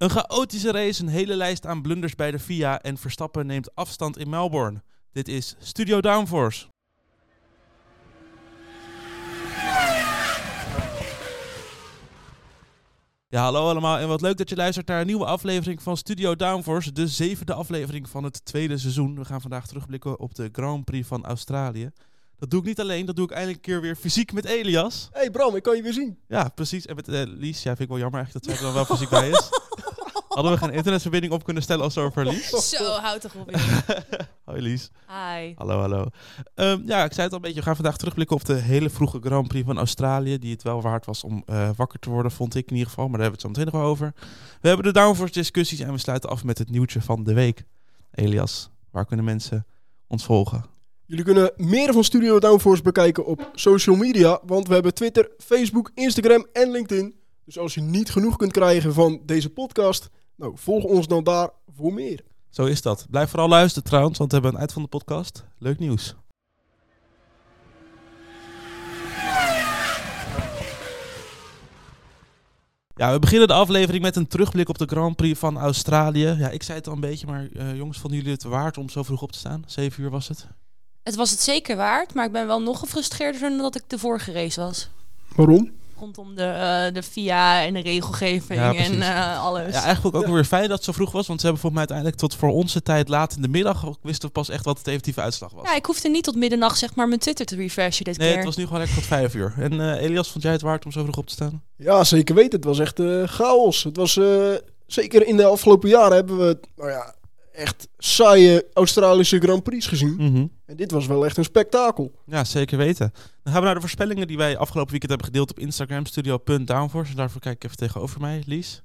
Een chaotische race, een hele lijst aan blunders bij de FIA en Verstappen neemt afstand in Melbourne. Dit is Studio Downforce. Ja, hallo allemaal en wat leuk dat je luistert naar een nieuwe aflevering van Studio Downforce, de zevende aflevering van het tweede seizoen. We gaan vandaag terugblikken op de Grand Prix van Australië. Dat doe ik niet alleen, dat doe ik eindelijk een keer weer fysiek met Elias. hey Bram, ik kan je weer zien. Ja, precies. En met uh, Lies, ja, vind ik wel jammer eigenlijk dat zij er dan wel fysiek bij is. Hadden we geen internetverbinding op kunnen stellen als we over Lies? Zo, houd toch op. Hoi Lies. Hi. Hallo, hallo. Um, ja, ik zei het al een beetje. We gaan vandaag terugblikken op de hele vroege Grand Prix van Australië. Die het wel waard was om uh, wakker te worden, vond ik in ieder geval. Maar daar hebben we het zo meteen nog over. We hebben de downforce discussies en we sluiten af met het nieuwtje van de week. Elias, waar kunnen mensen ons volgen? Jullie kunnen meer van Studio Downforce bekijken op social media. Want we hebben Twitter, Facebook, Instagram en LinkedIn. Dus als je niet genoeg kunt krijgen van deze podcast, nou, volg ons dan daar voor meer. Zo is dat. Blijf vooral luisteren trouwens, want we hebben een eind van de podcast. Leuk nieuws. Ja, we beginnen de aflevering met een terugblik op de Grand Prix van Australië. Ja, ik zei het al een beetje, maar uh, jongens, vonden jullie het waard om zo vroeg op te staan? Zeven uur was het? Het was het zeker waard, maar ik ben wel nog gefrustreerder dan dat ik de vorige race was. Waarom? Rondom de, uh, de FIA en de regelgeving ja, en uh, alles. Ja, eigenlijk ook ja. weer fijn dat het zo vroeg was. Want ze hebben volgens mij uiteindelijk tot voor onze tijd laat in de middag wisten we pas echt wat de definitieve uitslag was. Ja, ik hoefde niet tot middernacht zeg maar mijn Twitter te refreshen dit nee, keer. het was nu gewoon lekker tot vijf uur. En uh, Elias, vond jij het waard om zo vroeg op te staan? Ja, zeker weten. Het was echt chaos. Het was zeker in de afgelopen jaren hebben we, nou ja, echt saaie Australische Grand Prix gezien. Mm -hmm. En dit was wel echt een spektakel. Ja, zeker weten. Dan gaan we naar de voorspellingen die wij afgelopen weekend hebben gedeeld op Instagram, studio.downforce. Daarvoor kijk ik even tegenover mij, Lies.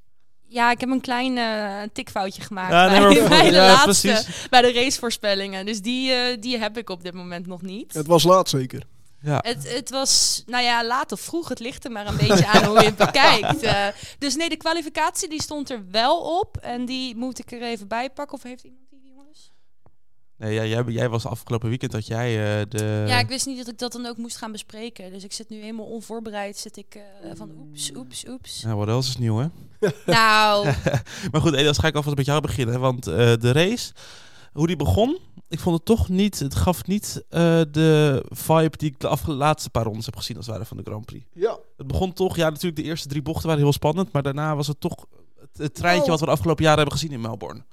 Ja, ik heb een klein uh, tikfoutje gemaakt ja, bij, nee, bij, de ja, laatste, precies. bij de racevoorspellingen. Dus die, uh, die heb ik op dit moment nog niet. Het was laat zeker. Ja. Het, het was, nou ja, laat of vroeg. Het ligt er maar een beetje aan hoe je het bekijkt. Uh, dus nee, de kwalificatie die stond er wel op. En die moet ik er even bij pakken. Of heeft iemand die, jongens? Nee, ja, jij, jij was afgelopen weekend dat jij uh, de... Ja, ik wist niet dat ik dat dan ook moest gaan bespreken. Dus ik zit nu helemaal onvoorbereid. Zit ik uh, van oeps, oeps, oeps. Nou, wat else is nieuw, hè? nou... maar goed, Elias, ga ik alvast met jou beginnen. Want de race, hoe die begon ik vond het toch niet, het gaf niet uh, de vibe die ik de afgelopen laatste paar rondes heb gezien als het ware van de Grand Prix. Ja. Het begon toch, ja natuurlijk de eerste drie bochten waren heel spannend, maar daarna was het toch het, het treintje oh. wat we de afgelopen jaren hebben gezien in Melbourne.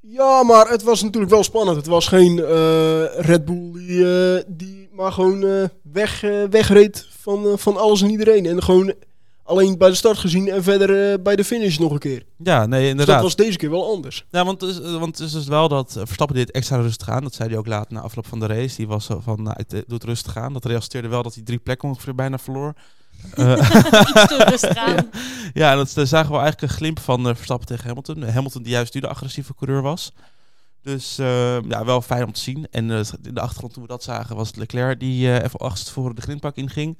Ja, maar het was natuurlijk wel spannend. Het was geen uh, Red Bull die, uh, die maar gewoon weg, wegreed van, van alles en iedereen. En gewoon alleen bij de start gezien en verder uh, bij de finish nog een keer. Ja, nee, inderdaad. Dus dat was deze keer wel anders. Ja, want, het is, want het is dus wel dat uh, Verstappen dit extra rustig aan. Dat zei hij ook later na afloop van de race. Die was zo van, nou, het doet rustig aan. Dat resulteerde wel dat hij drie plekken ongeveer bijna verloor. Uh, Iets te rustig aan. ja, dat daar zagen we eigenlijk een glimp van Verstappen tegen Hamilton. Hamilton die juist nu de agressieve coureur was. Dus ja, wel fijn om te zien. En in de achtergrond toen we dat zagen was het Leclerc die even achtst voor de grindpak inging.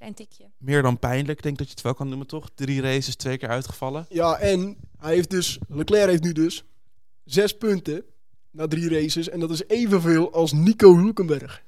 Klein tikje. Meer dan pijnlijk, ik denk dat je het wel kan noemen, toch? Drie races, twee keer uitgevallen. Ja, en hij heeft dus, Leclerc heeft nu dus zes punten na drie races. En dat is evenveel als Nico Hulkenberg.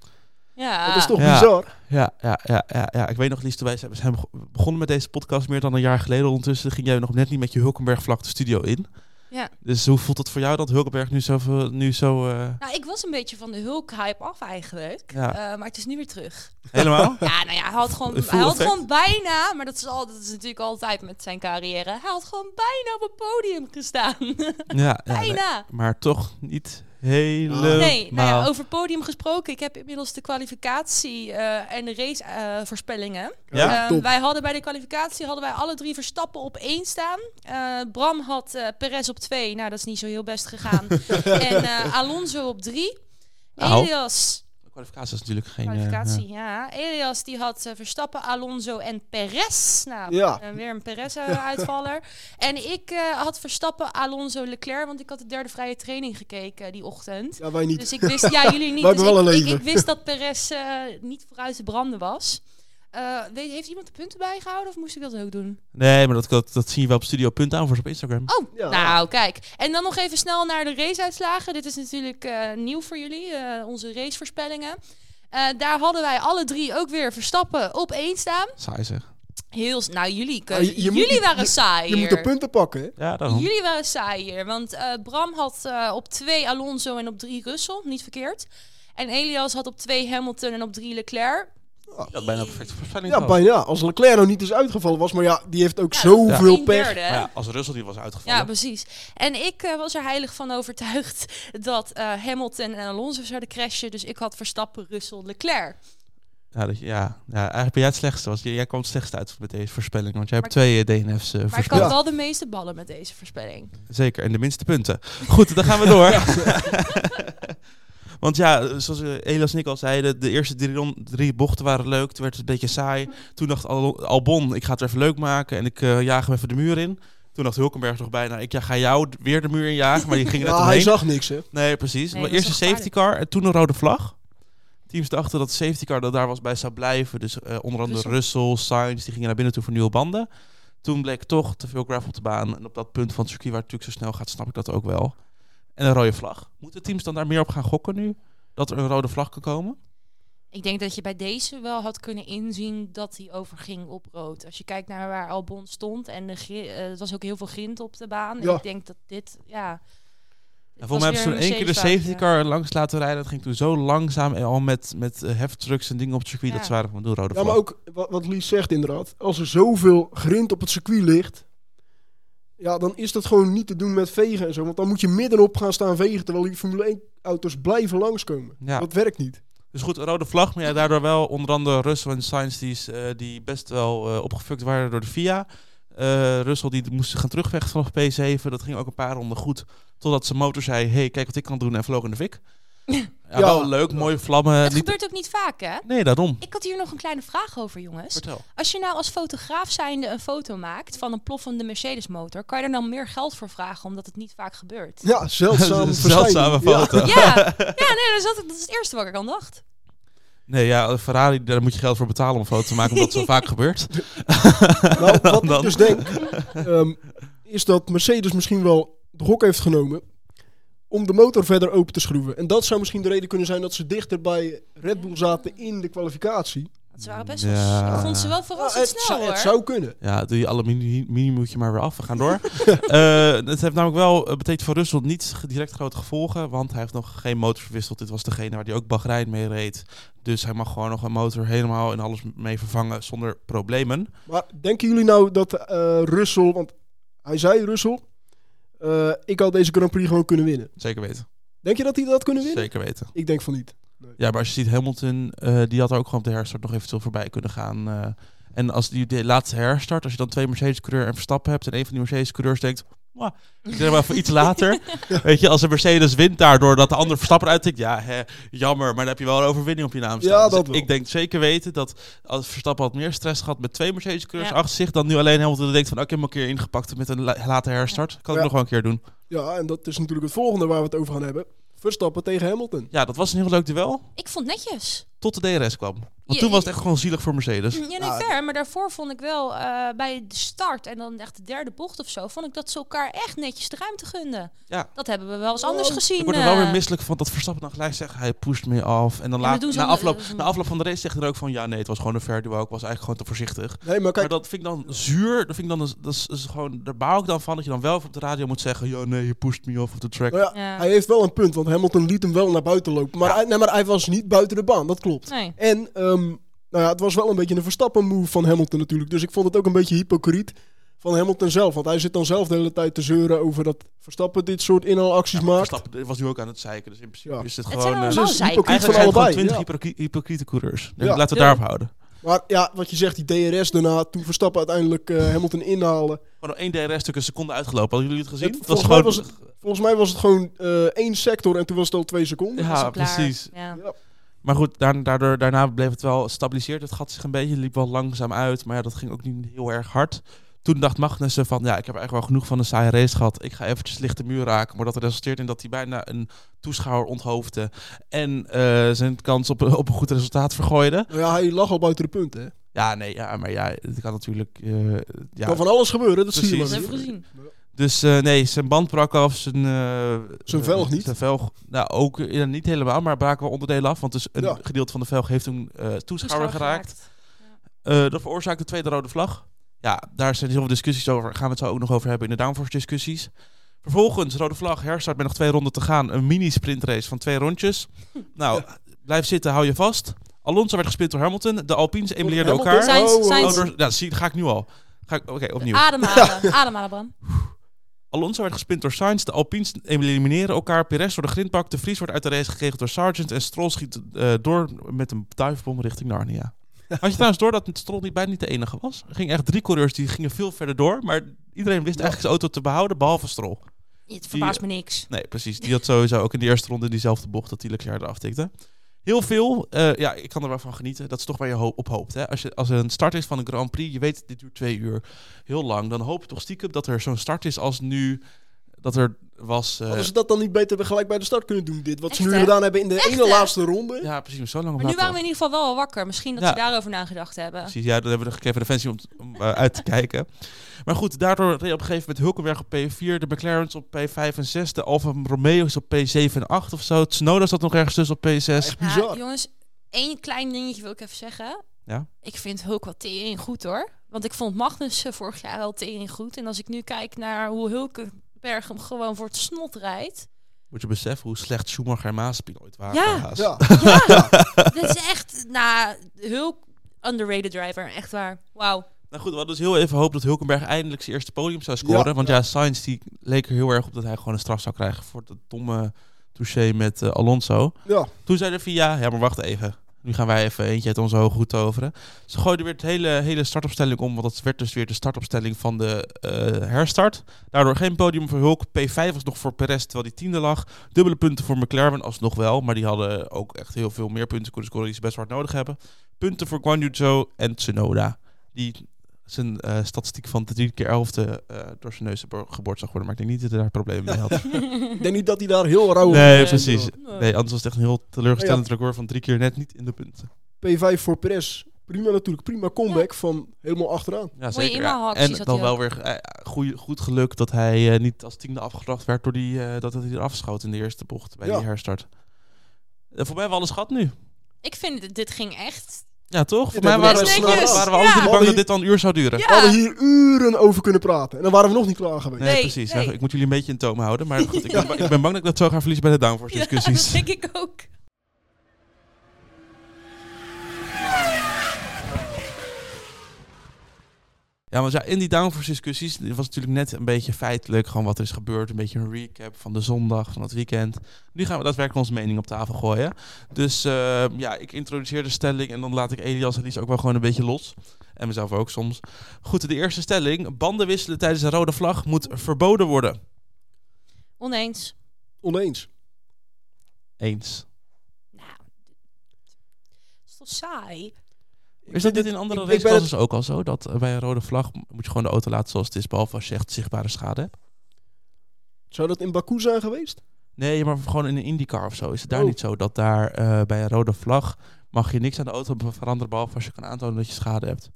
Ja. Dat is toch ja, bizar? Ja, ja, ja, ja, ja. Ik weet nog, Lies, wij zijn begonnen met deze podcast meer dan een jaar geleden. Ondertussen ging jij nog net niet met je Hulkenberg vlak de studio in. Ja. Dus hoe voelt het voor jou dat Hulkenberg nu zo... Nu zo uh... Nou, ik was een beetje van de Hulk-hype af eigenlijk. Ja. Uh, maar het is nu weer terug. Helemaal? ja, nou ja, hij had gewoon, hij had gewoon bijna... Maar dat is, al, dat is natuurlijk altijd met zijn carrière. Hij had gewoon bijna op het podium gestaan. ja, bijna. Ja, nee, maar toch niet helemaal. Nee, nou ja, over podium gesproken. Ik heb inmiddels de kwalificatie uh, en de race uh, voorspellingen. Ja? Uh, wij hadden bij de kwalificatie hadden wij alle drie Verstappen op één staan. Bram had Perez op twee. Nou, dat is niet zo heel best gegaan. en Alonso op drie. Elias kwalificatie is natuurlijk geen... Kwalificatie, uh, ja. Elias die had uh, Verstappen, Alonso en Perez. Nou, ja. uh, weer een Perez-uitvaller. en ik had Verstappen, Alonso, Leclerc, want ik had de derde vrije training gekeken die ochtend. Ja, wij niet. Dus ik wist, ja, jullie niet. wij dus wel ik, een ik, leven. ik, wist dat Perez niet vooruit te branden was. Uh, weet, heeft iemand de punten bijgehouden of moest ik dat ook doen? Nee, maar dat, dat, dat zie je wel op Studio Punt aan voor op Instagram. Oh, ja. nou kijk. En dan nog even snel naar de raceuitslagen. Dit is natuurlijk uh, nieuw voor jullie, uh, onze racevoorspellingen. daar hadden wij alle drie ook weer Verstappen op één staan. Saai zeg. Heel, nou jullie, je- je moet jullie waren je- saai Je moet hier. de punten pakken, hè? Ja, daarom. Jullie waren saai hier, want eh, Bram had eh, op twee Alonso en op drie Russell, niet verkeerd. En Elias had op twee Hamilton en op drie Leclerc. Had bijna perfecte voorspelling Ja, bijna. Als Leclerc nou niet eens uitgevallen was, maar ja, die heeft ook Ja, zoveel Een pech. Maar ja, als Russell die was uitgevallen. Ja, precies. En ik eh, was er heilig van overtuigd dat eh, Hamilton en Alonso zouden crashen. Dus ik had Verstappen, Russell, Leclerc. Ja, dat, je- ja, ja, eigenlijk ben jij het slechtste. Was, jij kwam het slechtste uit met deze voorspelling. Want jij hebt twee eh, DNF's eh, Maar ik had Ja. wel de meeste ballen met deze voorspelling. Zeker, en de minste punten. Goed, dan gaan we door. Want ja, zoals eh, Elias en ik al zeiden, de eerste drie, drie bochten waren leuk. Toen werd het een beetje saai. Toen dacht Al- Albon, ik ga het er even leuk maken en ik eh, jaag hem even de muur in. Toen dacht Hulkenberg nog bijna, ik ja, ga jou weer de muur in jagen, maar die ging er net Ja, hij zag niks, hè? Nee, precies. Nee, maar eerst een safety car en toen een rode vlag. Teams dachten dat de safety car dat daar was bij zou blijven. Dus eh, onder andere Russell. Russell, Sainz, die gingen naar binnen toe voor nieuwe banden. Toen bleek toch te veel gravel op de baan. En op dat punt van het circuit waar het natuurlijk zo snel gaat, snap ik dat ook wel. En een rode vlag. Moeten teams dan daar meer op gaan gokken nu? Dat er een rode vlag kan komen? Ik denk dat je bij deze wel had kunnen inzien dat hij overging op rood. Als je kijkt naar waar Albon stond en de eh, het was ook heel veel grind op de baan. En Ja. ik denk dat dit, ja... En volgens mij hebben ze toen één keer de safety car langs laten rijden. Dat ging toen zo langzaam en al met, met eh, heftrucks en dingen op het circuit. Ja. Dat ze waren van, doe rode Ja, vlag. maar ook wat, wat Lies zegt inderdaad. Als er zoveel grind op het circuit ligt, ja, dan is dat gewoon niet te doen met vegen en zo. Want dan moet je middenop gaan staan vegen, terwijl die Formule 1 auto's blijven langskomen. Ja. Dat werkt niet. Dus goed, een rode vlag. Maar ja, daardoor wel onder andere Russell en Sainz die, eh, die best wel eh, opgefukt waren door de FIA. Eh Russell die moest gaan terugvechten vanaf P7. Dat ging ook een paar ronden goed. Totdat zijn motor zei, hey, kijk wat ik kan doen. En vloog in de fik. Ja, Ja. wel leuk, mooie vlammen. Het Niet- gebeurt ook niet vaak, hè? Nee, daarom. Ik had hier nog een kleine vraag over, jongens. Vertel. Als je nou als fotograaf zijnde een foto maakt van een ploffende Mercedes-motor, kan je er dan meer geld voor vragen, omdat het niet vaak gebeurt? Ja, zeldzaam Een zeldzame foto. Ja, ja nee, dat is, altijd- dat is het eerste wat ik aan dacht. Nee, ja, een Ferrari, daar moet je geld voor betalen om een foto te maken, omdat het zo vaak gebeurt. Ja. Nou, wat Dan- ik dus denk, ehm, is dat Mercedes misschien wel de gok heeft genomen om de motor verder open te schroeven. En dat zou misschien de reden kunnen zijn dat ze dichter bij Red Bull zaten in de kwalificatie. Ze waren best wel... Ja. Ik vond ze wel Ja, verrassend het, snel, zou, hoor. het zou kunnen. Ja, doe je alle mini, mini maar weer af. We gaan door. Eh, het heeft namelijk wel, het betekent voor Russell niet direct grote gevolgen, want hij heeft nog geen motor verwisseld. Dit was degene waar hij ook Bahrein mee reed. Dus hij mag gewoon nog een motor helemaal en alles mee vervangen zonder problemen. Maar denken jullie nou dat eh Russell, want hij zei Russell, eh, ik had deze Grand Prix gewoon kunnen winnen. Zeker weten. Denk je dat hij dat kunnen winnen? Zeker weten. Ik denk van niet. Ja, maar als je ziet Hamilton, eh, die had er ook gewoon op de herstart nog eventueel voorbij kunnen gaan. eh. en als die de laatste herstart, als je dan twee Mercedes-coureur en Verstappen hebt en een van die Mercedes-coureurs denkt, "Mwah, ik zeg maar even iets later. Weet je, als een Mercedes wint daardoor dat de andere Verstappen uittikt, ja, hè, jammer, maar dan heb je wel een overwinning op je naam staan. Ja, Dus dat ik denk zeker weten dat als Verstappen had meer stress gehad met twee Mercedes-coureurs Ja. achter zich, dan nu alleen Hamilton denkt van, oh, ik heb hem een keer ingepakt met een la- late herstart. Kan ik nog wel een keer doen. Ja, en dat is natuurlijk het volgende waar we het over gaan hebben. Verstappen tegen Hamilton. Ja, dat was een heel leuk duel, Ik vond netjes. Tot de DRS kwam. Want Je- toen was het echt gewoon zielig voor Mercedes. Ja, nee, Ah, fair. Maar daarvoor vond ik wel, eh, bij de start en dan echt de derde bocht of zo, vond ik dat ze elkaar echt netjes de ruimte gunden. Ja. Dat hebben we wel eens anders Oh, gezien. Ik word er wel eh. weer misselijk van dat Verstappen dan gelijk zegt, hij pusht me af. En dan Ja, maar laat, doen ze na, afloop, na afloop van de race zegt hij er ook van, ja nee, het was gewoon een fair duo. Ik was eigenlijk gewoon te voorzichtig. Nee, maar Maar kijk, dat vind ik dan zuur. Dat vind ik dan, dat is, dat is gewoon, daar baal ik dan van dat je dan wel op de radio moet zeggen, ja nee, je pusht me off of the track. nou ja, Ja. hij heeft wel een punt, want Hamilton liet hem wel naar buiten lopen. Maar, hij, nee, maar hij was niet buiten de baan, dat klopt. Nee. En ehm, nou ja, het was wel een beetje een Verstappen-move van Hamilton natuurlijk. Dus ik vond het ook een beetje hypocriet van Hamilton zelf. Want hij zit dan zelf de hele tijd te zeuren over dat Verstappen dit soort inhaalacties Ja, maar maakt. Verstappen was nu ook aan het zeiken. Dus in principe Ja. is het Het gewoon... zijn eh, allemaal dus zeiken. hypocriet eigenlijk van het allebei. 20 ja. hypocriete, coureurs. Ja. Laten we het Ja. daarop houden. Maar ja, wat je zegt, die DRS daarna, toen Verstappen uiteindelijk eh, Hamilton. Gewoon nog één DRS-stuk een seconde uitgelopen. Hadden jullie het gezien? Het- Het was volgens mij gewoon... was Volgens mij was het gewoon eh, één sector en toen was het al twee seconden. Ja, precies. Ja. Maar goed, daar- daardoor, daarna bleef het wel stabiliseerd. Het gat zich een beetje, liep wel langzaam uit. Maar ja, dat ging ook niet heel erg hard. Toen dacht Magnussen van, ja, ik heb eigenlijk wel genoeg van een saaie race gehad. Ik ga eventjes licht de muur raken. Maar dat resulteert in dat hij bijna een toeschouwer onthoofde. En eh, zijn kans op, op een goed resultaat vergooide. Nou ja, hij lag al buiten de punten. Hè. Ja, nee, ja, maar ja, het kan natuurlijk... eh, ja. Kan van alles gebeuren, dat zie je Precies. maar We. Dus eh, nee, zijn band brak af, zijn... eh, Zijn velg niet? Zijn velg, nou ook eh, ja, niet helemaal, maar braken wel onderdelen af. Want dus een Ja. gedeelte van de velg heeft een eh, toeschouwer geraakt. Eh, dat veroorzaakt de tweede rode vlag. Ja, daar zijn heel veel discussies over. Gaan we het zo ook nog over hebben in de downforce discussies. Vervolgens, rode vlag, herstart met nog twee ronden te gaan. Een mini-sprintrace van twee rondjes. Nou, blijf zitten, hou je vast. Alonso werd gespeeld door Hamilton. De Alpines emuleerden elkaar. Sainz, Oh, oh. Oh, door, zie, ga ik nu al. Ga ik- Oké, opnieuw. Ademhalen, ademhalen, Bram. Alonso werd gespind door Sainz. De Alpines elimineren elkaar. Perez door de grindbak. De Vries wordt uit de race gekregen door Sargent. En Stroll schiet eh, door met een duifbom richting Narnia. Had je trouwens door dat Stroll niet bijna niet de enige was? Er gingen echt drie coureurs die gingen veel verder door. Maar iedereen wist eigenlijk zijn auto te behouden, behalve Stroll. Het verbaast me niks. Nee, precies. Die had sowieso ook in de eerste ronde in diezelfde bocht dat die Leclerc eraf tikte. Heel veel. eh, ja, ik kan er wel van genieten. Dat is toch waar je op hoopt. Hè? Als, je, als er een start is van een Grand Prix, je weet dit duurt twee uur, heel lang. Dan hoop je toch stiekem dat er zo'n start is als nu dat er was. eh, Hadden ze dat dan niet beter gelijk bij de start kunnen doen, dit? Wat ze nu hè? gedaan hebben in de Echt, ene hè? laatste ronde. ja, precies. Zo lang Maar nu waren we in ieder geval wel al wakker. Misschien dat Ja. ze daarover nagedacht hebben. Precies, ja, dan hebben we nog even de fancy om, om eh, uit te kijken. Maar goed, daardoor reed op een gegeven moment Hulkenberg op P4, de McLaren's op P5 en 6, de Alfa Romeo is op P7 en 8 of zo. Tsunoda zat nog ergens tussen op P6. Echt Ja, bizar. jongens, één klein dingetje wil ik even zeggen. Ja? Ik vind Hulk wel tering goed hoor. Want ik vond Magnus eh, vorig jaar al tering goed. En als ik nu kijk naar hoe Hulkenberg hem gewoon voor het snot rijdt. Moet je beseffen hoe slecht Schumacher en Mazepin ooit waren. Ja. Ja. Ja, dat is echt, nou, Hulk underrated driver. Echt waar. Wauw. Nou goed, we hadden dus heel even hoop dat Hulkenberg eindelijk zijn eerste podium zou scoren. Ja, want ja, Sainz die leek er heel erg op dat hij gewoon een straf zou krijgen voor dat domme touché met eh, Alonso. ja. Toen zei de VIA, ja maar wacht even. Nu gaan wij even eentje uit onze hoge hoed toveren. Ze gooiden weer het hele, hele startopstelling om, want dat werd dus weer de startopstelling van de eh, herstart. Daardoor geen podium voor Hulk. P5 was nog voor Perez, terwijl die tiende lag. Dubbele punten voor McLaren, alsnog wel. Maar die hadden ook echt heel veel meer punten kunnen scoren die ze best hard nodig hebben. Punten voor Guan Yu Zhou en Tsunoda. Die zijn eh, statistiek van de drie keer elfde eh, door zijn neus geboord zag worden. Maar ik denk niet dat hij daar problemen mee had. Ik denk niet dat hij daar heel rauw nee, is. precies. Nee. Nee, anders was het echt een heel teleurstellend record van drie keer net niet in de punten. P5 voor Perez. Prima natuurlijk. Prima comeback van helemaal achteraan. Ja, zeker. En dan hij wel ook. weer goeie, goed geluk dat hij eh, niet als tiende afgebracht werd door die, eh, dat hij eraf schoot in de eerste bocht bij Ja. die herstart. Voor mij hebben we alles gehad nu. Ik vind, dit ging echt... Ja, toch? Voor mij waren, we, waren we bang dat dit dan een uur zou duren. Ja. We hadden hier uren over kunnen praten. En dan waren we nog niet klaar geweest. Nee, Nee, precies. ik moet jullie een beetje in toom houden. Maar goed, ik, ben, ba- ik ben bang dat ik dat zo ga verliezen bij de downforce Ja, discussies. dat denk ik ook. Ja, maar ja, in die downforce discussies was natuurlijk net een beetje feitelijk gewoon wat er is gebeurd. Een beetje een recap van de zondag, van het weekend. Nu gaan we daadwerkelijk onze mening op tafel gooien. Dus eh, ja, ik introduceer de stelling en dan laat ik Elias en Lies ook wel gewoon een beetje los. En mezelf ook soms. Goed, de eerste stelling. Banden wisselen tijdens een rode vlag moet verboden worden. Oneens. Oneens. Eens. Nou, is toch saai? Is dat dit in andere raceklasses ook al zo? Dat bij een rode vlag moet je gewoon de auto laten zoals het is, behalve als je echt zichtbare schade hebt? Zou dat in Baku zijn geweest? Nee, maar gewoon in een IndyCar of zo. Is het daar Oh. niet zo dat daar eh, bij een rode vlag mag je niks aan de auto veranderen behalve als je kan aantonen dat je schade hebt?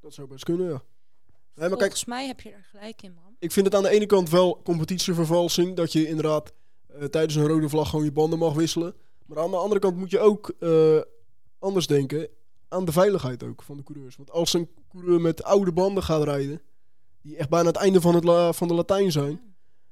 Dat zou best kunnen, ja. Nee, maar kijk, Volgens mij heb je er gelijk in, man. ik vind het aan de ene kant wel competitievervalsing. Dat je inderdaad eh, tijdens een rode vlag gewoon je banden mag wisselen. Maar aan de andere kant moet je ook eh, anders denken aan de veiligheid ook van de coureurs. Want als een coureur met oude banden gaat rijden, die echt bijna het einde van, het van de Latijn zijn,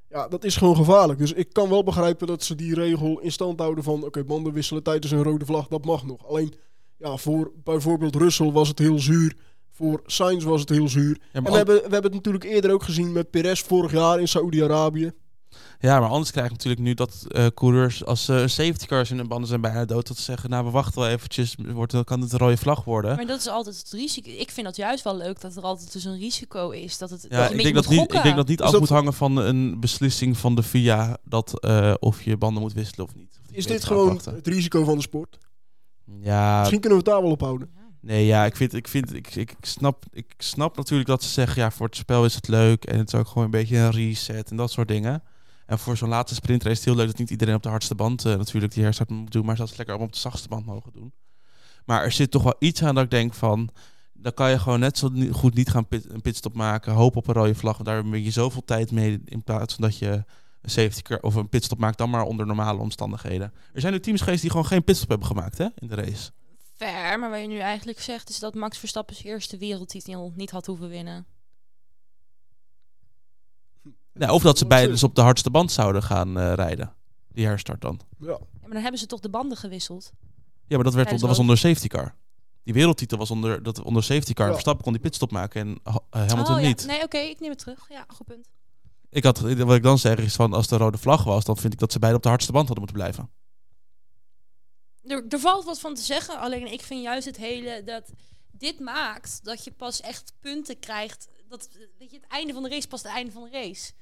ja, dat is gewoon gevaarlijk. Dus ik kan wel begrijpen dat ze die regel in stand houden van, oké, banden wisselen tijdens een rode vlag, dat mag nog. Alleen, ja, voor bijvoorbeeld Russell was het heel zuur. Voor Sainz was het heel zuur. Ja, En we hebben, we hebben het natuurlijk eerder ook gezien met Perez vorig jaar in Saoedi-Arabië. Ja, maar anders krijg je natuurlijk nu dat eh, coureurs als eh safety cars in hun banden zijn bijna dood, dat ze zeggen, nou we wachten wel eventjes, wordt, dan kan het een rode vlag worden. Maar dat is altijd het risico. Ik vind dat juist wel leuk dat er altijd dus een risico is. Dat het Ja, dat je een ik denk, dat niet, ik denk dat niet af dat- moet hangen van een beslissing van de VIA dat eh, of je banden moet wisselen of niet. Of Is dit gewoon afwachten. het risico van de sport? Ja, Misschien kunnen we het daar wel op houden. Nee, ja, ik vind, ik vind, ik, ik, snap, ik snap natuurlijk dat ze zeggen, ja, voor het spel is het leuk en het is ook gewoon een beetje een reset en dat soort dingen. En voor zo'n laatste sprintrace is het heel leuk dat niet iedereen op de hardste band eh, natuurlijk die herstart moet doen, maar dat ze lekker allemaal op de zachtste band mogen doen. Maar er zit toch wel iets aan dat ik denk van, dan kan je gewoon net zo goed niet gaan pit, een pitstop maken, hoop op een rode vlag, daar ben je zoveel tijd mee in plaats van dat je een safety car of een pitstop maakt, dan maar onder normale omstandigheden. Er zijn nu teams geweest die gewoon geen pitstop hebben gemaakt hè, in de race. Fair, maar wat je nu eigenlijk zegt is dat Max Verstappen zijn eerste wereldtitel niet had hoeven winnen. Nou, of dat ze beide dus op de hardste band zouden gaan eh, rijden. Die herstart dan. Ja. Ja, maar dan hebben ze toch de banden gewisseld. Ja, maar dat, werd, dat was onder safety car. Die wereldtitel was onder, dat, onder safety car. Ja. Verstappen kon die pitstop maken en eh, Hamilton oh, ja. niet. Nee, oké, ik neem het terug. Ja, goed punt. Ik had, wat ik dan zeg is van als de rode vlag was, dan vind ik dat ze beide op de hardste band hadden moeten blijven. Er, er valt wat van te zeggen, alleen ik vind juist het hele dat dit maakt dat je pas echt punten krijgt. Dat weet je, het einde van de race pas het einde van de race.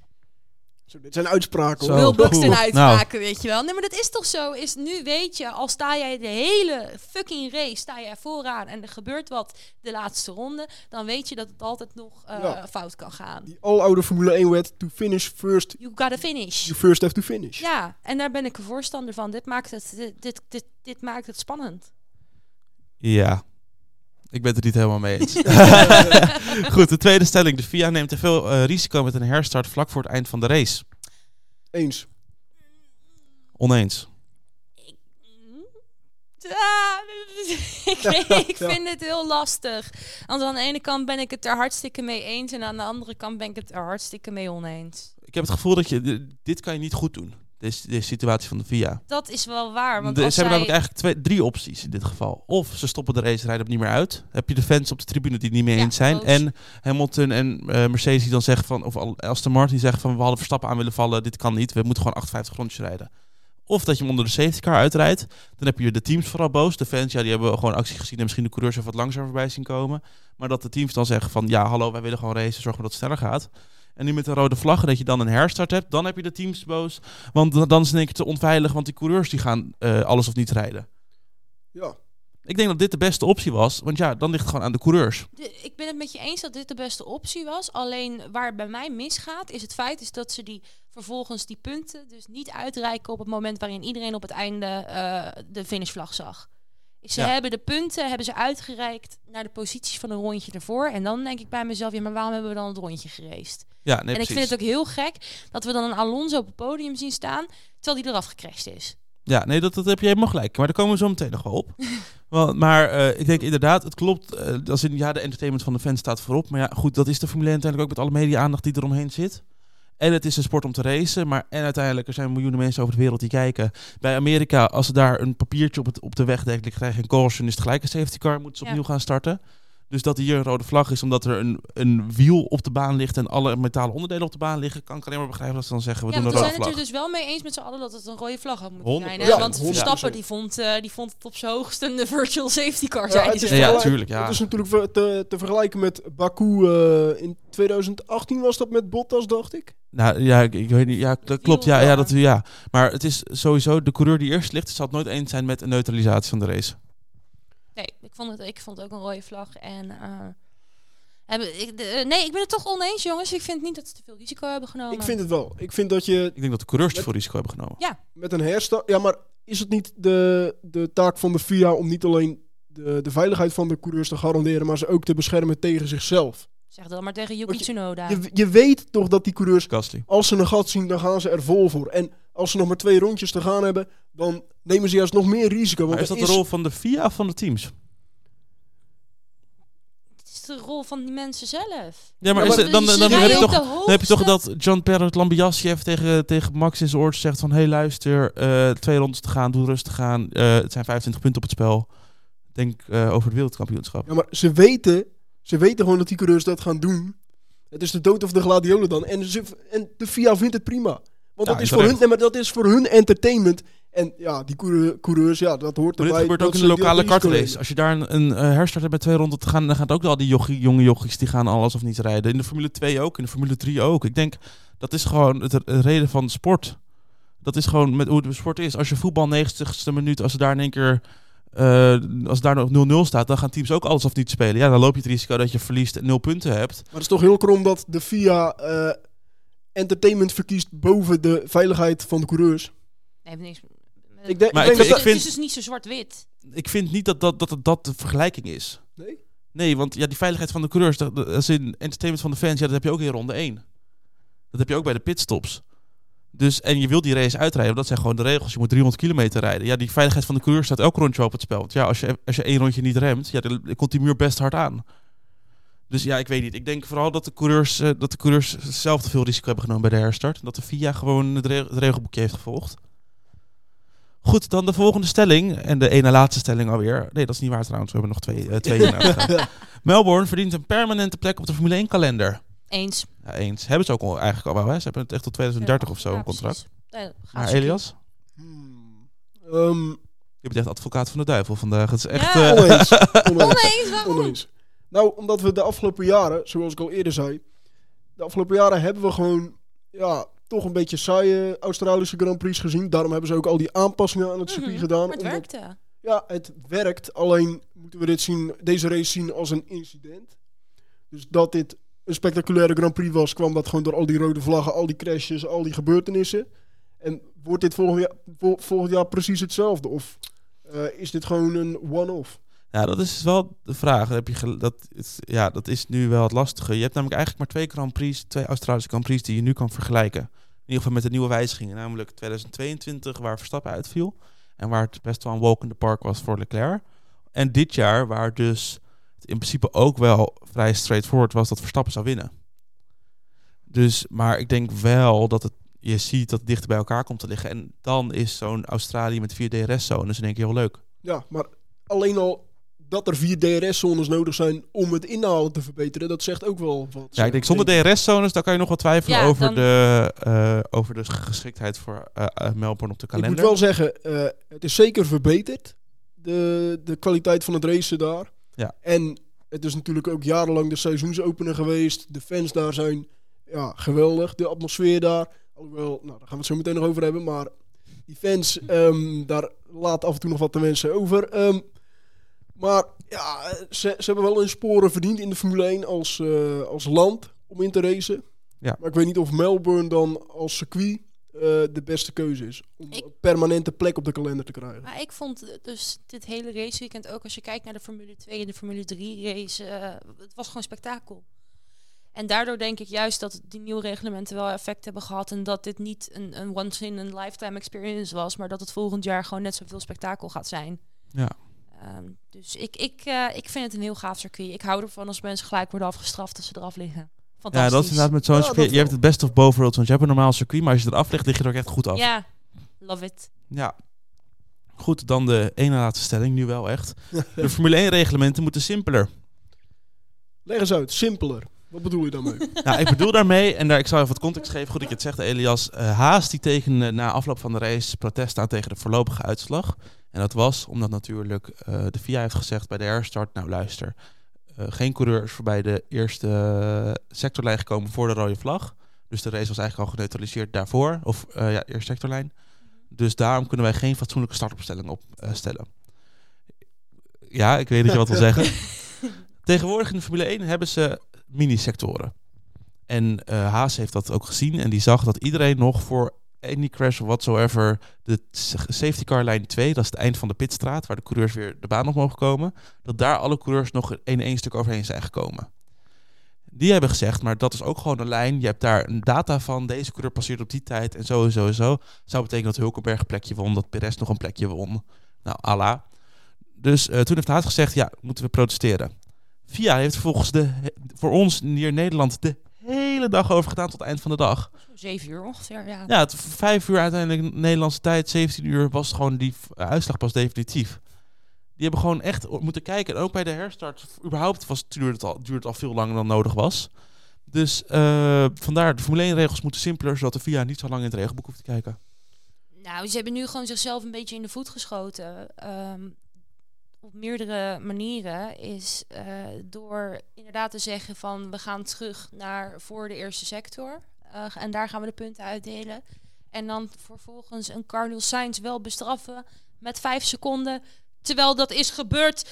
Zo, dit zijn uitspraken Zo. Wil Buxton goed. uitmaken, weet je wel. Nee, maar dat is toch zo. Is nu weet je, al sta jij de hele fucking race, sta jij vooraan en er gebeurt wat de laatste ronde, dan weet je dat het altijd nog eh, Ja. fout kan gaan. Die aloude Formule 1 wet, to finish first, You gotta finish. you first have to finish. Ja, en daar ben ik een voorstander van. Dit maakt het, dit, dit, dit, dit maakt het spannend. Ja, ik ben het er niet helemaal mee eens. Goed, de tweede stelling. De FIA neemt te veel eh, risico met een herstart vlak voor het eind van de race. Eens. Oneens. Ik, ik vind het heel lastig. Want aan de ene kant ben ik het er hartstikke mee eens. En aan de andere kant ben ik het er hartstikke mee oneens. Ik heb het gevoel dat je, dit kan je niet goed doen. Deze, deze situatie van de FIA. Dat is wel waar. Want De- ze hebben namelijk eigenlijk twee, drie opties in dit geval. Of ze stoppen de race, rijden op niet meer uit. Heb je de fans op de tribune die het niet mee Ja, eens zijn. En Hamilton en eh, Mercedes die dan zeggen van, of Aston Martin zeggen van, we hadden Verstappen aan willen vallen. Dit kan niet. We moeten gewoon 58 rondjes rijden. Of dat je hem onder de safety car uitrijdt. Dan heb je de teams vooral boos. De fans, ja, die hebben gewoon actie gezien en misschien de coureurs even wat langzamer voorbij zien komen. Maar dat de teams dan zeggen van, ja, hallo, wij willen gewoon racen, zorgen dat het sneller gaat. En nu met de rode vlaggen dat je dan een herstart hebt, dan heb je de teams boos. Want dan- is het in één keer te onveilig, want die coureurs die gaan eh, alles of niet rijden. Ja. Ik denk dat dit de beste optie was, want ja, dan ligt het gewoon aan de coureurs. De- ik ben het met je eens dat dit de beste optie was. Alleen waar het bij mij misgaat, is het feit is dat ze die vervolgens die punten dus niet uitreiken op het moment waarin iedereen op het einde eh, de finishvlag zag. Ze Ja. hebben de punten hebben ze uitgereikt naar de posities van een rondje ervoor. En dan denk ik bij mezelf, ja, maar waarom hebben we dan het rondje geraced? Ja, nee, en ik vind het ook heel gek dat we dan een Alonso op het podium zien staan, terwijl die eraf gecrashed is. Ja, nee, dat, dat heb je helemaal gelijk. Maar daar komen we zo meteen nog wel op. wel, maar eh, ik denk inderdaad, het klopt. eh, als in, ja, de entertainment van de fans staat voorop. Maar ja, goed, dat is de Formule 1 uiteindelijk ook met alle media-aandacht die eromheen zit. En het is een sport om te racen. Maar en uiteindelijk, er zijn miljoenen mensen over de wereld die kijken. Bij Amerika, als ze daar een papiertje op, het, op de weg denken, krijg je een caution, is het gelijk een safety car, moeten ze Ja. opnieuw gaan starten. Dus dat hier een rode vlag is omdat er een, een wiel op de baan ligt en alle metalen onderdelen op de baan liggen, kan ik alleen maar begrijpen dat ze dan zeggen, we ja, doen een we rode zijn het vlag. er dus wel mee eens met z'n allen dat het een rode vlag had moeten 100%. zijn. Hè? Want 100%. Verstappen die vond, eh, die vond het op zijn hoogst een virtual safety car Ja, het is Ja, ja, vergelijk- tuurlijk, ja. Het is natuurlijk te, te vergelijken met Baku eh, in 2018 was dat met Bottas, dacht ik. Nou ja, ik, ik weet niet. Ja, dat klopt. Ja, ja, ja. dat, ja. Maar het is sowieso, de coureur die eerst ligt, zal het nooit eens zijn met een neutralisatie van de race. Nee, ik vond, het, ik vond het ook een rode vlag. En, eh, hebben, ik, de- eh, nee, ik ben het toch oneens, jongens. Ik vind niet dat ze te veel risico hebben genomen. Ik vind het wel. Ik vind dat je Ik denk dat de coureurs te veel risico hebben genomen. met een herstart... Ja, maar is het niet de, de taak van de FIA om niet alleen de, de veiligheid van de coureurs te garanderen, maar ze ook te beschermen tegen zichzelf? Zeg dat maar tegen Yuki je- Tsunoda. Je, je weet toch dat die coureurs, Gasly. als ze een gat zien, dan gaan ze er vol voor. En als ze nog maar twee rondjes te gaan hebben, dan nemen ze juist nog meer risico. Want Maar is dat de rol van de FIA of van de teams? Het is de rol van die mensen zelf. Ja, maar, Ja, is maar dan, dan, heb je toch, dan heb je toch dat John Perret Lambiassi heeft tegen, tegen Max in zijn oor zegt van... Hé, hey, luister, eh, twee rondes te gaan, doe rustig aan. Eh, het zijn 25 punten op het spel. Denk eh, over het wereldkampioenschap. Ja, maar ze weten, ze weten gewoon dat die coureurs dat gaan doen. Het is de dood of de gladiolen dan. En, ze, en de FIA vindt het prima. Want Ja, dat, is voor hun, nee, maar dat is voor hun entertainment. En ja, die coureur- coureurs, ja, dat hoort Maar erbij. dit gebeurt ook in ze de lokale kartrace. Als je daar een, een eh, herstart hebt met twee ronden te gaan, dan gaat ook al die jochie, jonge jochies die gaan alles of niet rijden. In de Formule 2 ook, in de Formule 3 ook. Ik denk, dat is gewoon het, reden van sport. Dat is gewoon met hoe de sport is. Als je voetbal 90ste minuut, als er daar in één keer eh, als daar nog 0-0 staat, dan gaan teams ook alles of niet spelen. Ja, dan loop je het risico dat je verliest en 0 punten hebt. Maar het is toch heel krom dat de FIA eh, entertainment verkiest boven de veiligheid van de coureurs. Nee, niks. Ik denk, Maar ik ik denk vind- dat het vind- is dus niet zo zwart-wit. Ik vind niet dat dat, dat, dat, dat de vergelijking is. Nee? Nee, want ja, die veiligheid van de coureurs, dat, dat is in entertainment van de fans, ja, dat heb je ook in ronde 1. Dat heb je ook bij de pitstops. Dus, en je wil die race uitrijden, dat zijn gewoon de regels. Je moet 300 kilometer rijden. Ja, die veiligheid van de coureur staat elk rondje op het spel. Want ja, als je, als je één rondje niet remt, ja, dan komt die muur best hard aan. Dus ja, ik weet niet. Ik denk vooral dat de coureurs, eh, dat de coureurs zelf te veel risico hebben genomen bij de herstart. En dat de FIA gewoon het, re- het regelboekje heeft gevolgd. Goed, dan de volgende stelling. En de ene laatste stelling alweer. Nee, dat is niet waar trouwens. We hebben nog twee, eh, twee. Melbourne verdient een permanente plek op de Formule 1 kalender. Eens. Ja, eens. Hebben ze ook al, eigenlijk al wel. Hè? Ze hebben het echt tot 2030 of zo, Ja, een contract. Ja, Maar Elias? Hmm. Ehm, Je bent echt advocaat van de duivel vandaag. Het is echt... Ja. eh, oneens. oneens. Oneens, waarom? Oneens. Nou, omdat we de afgelopen jaren, zoals ik al eerder zei, de afgelopen jaren hebben we gewoon, ja, toch een beetje saaie Australische Grand Prix gezien. Daarom hebben ze ook al die aanpassingen aan het circuit Mhm, gedaan. Maar het omdat- werkte. Ja, het werkt. Alleen moeten we dit zien, deze race zien als een incident. Dus dat dit een spectaculaire Grand Prix was, kwam dat gewoon door al die rode vlaggen, al die crashes, al die gebeurtenissen. En wordt dit volgend jaar, jaar precies hetzelfde? Of eh, is dit gewoon een one-off? Ja, dat is wel de vraag. Heb je dat, is, ja, dat is nu wel het lastige. Je hebt namelijk eigenlijk maar twee Grand Prix, twee Australische Grand Prix die je nu kan vergelijken. In ieder geval met de nieuwe wijzigingen. Namelijk 2022, waar Verstappen uitviel. En waar het best wel een walk in the park was voor Leclerc. En dit jaar, waar dus het in principe ook wel vrij straightforward was dat Verstappen zou winnen. Dus, maar ik denk wel dat het, je ziet dat het dichter bij elkaar komt te liggen. En dan is zo'n Australië met vier DRS-zones in één keer heel leuk. Ja, maar alleen al dat er vier DRS-zones nodig zijn om het inhalen te verbeteren, dat zegt ook wel wat. Ja, ik denk zonder DRS-zones, dan kan je nog wat twijfelen Ja, over, dan- de, eh, over de geschiktheid voor eh, eh, Melbourne op de Ik kalender. moet wel zeggen, eh, het is zeker verbeterd. De, de kwaliteit van het racen daar. Ja. En het is natuurlijk ook jarenlang de seizoensopener geweest. De fans daar zijn ja, geweldig. De atmosfeer daar. Alhoewel, nou, daar gaan we het zo meteen nog over hebben. Maar die fans, ehm, daar laat af en toe nog wat te wensen over. Ehm, maar ja, ze, ze hebben wel hun sporen verdiend in de Formule 1 als, eh, als land om in te racen. Ja. Maar ik weet niet of Melbourne dan als circuit eh, de beste keuze is. Om Ik- een permanente plek op de kalender te krijgen. Maar ik vond dus dit hele raceweekend ook, als je kijkt naar de Formule 2 en de Formule 3 race, eh, het was gewoon spektakel. En daardoor denk ik juist dat die nieuwe reglementen wel effect hebben gehad. En dat dit niet een, een once in a lifetime experience was. Maar dat het volgend jaar gewoon net zoveel spektakel gaat zijn. Ja. Ehm, dus ik, ik, eh, ik vind het een heel gaaf circuit. Ik hou ervan als mensen gelijk worden afgestraft als ze eraf liggen. Fantastisch. Ja, dat is inderdaad met zo'n circuit. Je hebt het best of both worlds, want je hebt een normaal circuit, maar als je eraf ligt, lig je er ook echt goed af. Ja, love it. Ja. Goed, dan de ene laatste stelling, nu wel echt. De Formule 1 reglementen moeten simpeler. Leg eens uit, simpeler. Wat bedoel je daarmee? Nou, ik bedoel daarmee, en daar, ik zal even wat context geven, goed dat je het zegt, Elias. eh, Haas die tekende na afloop van de race protest aan tegen de voorlopige uitslag. En dat was omdat natuurlijk eh, de FIA heeft gezegd bij de herstart, nou luister, geen coureur is voorbij de eerste eh, sectorlijn gekomen voor de rode vlag. Dus de race was eigenlijk al geneutraliseerd daarvoor, of eh, ja, eerste sectorlijn. Dus daarom kunnen wij geen fatsoenlijke startopstelling opstellen. ja, ik weet dat je wat wil zeggen. Tegenwoordig in de Formule 1 hebben ze mini-sectoren. En eh, Haas heeft dat ook gezien en die zag dat iedereen nog voor any crash of whatsoever de safety car lijn 2, dat is het eind van de pitstraat, waar de coureurs weer de baan op mogen komen, dat daar alle coureurs nog in één stuk overheen zijn gekomen. Die hebben gezegd, maar dat is ook gewoon een lijn. Je hebt daar een data van. Deze coureur passeert op die tijd en zo en zo en zo. Zou betekenen dat Hulkenberg een plekje won, dat Perez nog een plekje won. Nou, Allah. Dus eh, toen heeft Haas gezegd, ja, moeten we protesteren. VIA heeft volgens de, voor ons hier Nederland de hele dag over gedaan tot het eind van de dag. Zeven uur ongeveer, ja. Ja, het vijf uur uiteindelijk Nederlandse tijd, 17 uur was gewoon die uitslag pas definitief. Die hebben gewoon echt moeten kijken. En ook bij de herstart, überhaupt was, duurde, het al, duurde het al veel langer dan nodig was. Dus eh, vandaar, de Formule 1 regels moeten simpeler, zodat de VIA niet zo lang in het regelboek hoeft te kijken. Nou, ze hebben nu gewoon zichzelf een beetje in de voet geschoten. Ehm, op meerdere manieren is eh, door inderdaad te zeggen van we gaan terug naar voor de eerste sector. Eh, en daar gaan we de punten uitdelen. En dan vervolgens een Carlos Sainz wel bestraffen met vijf seconden. Terwijl dat is gebeurd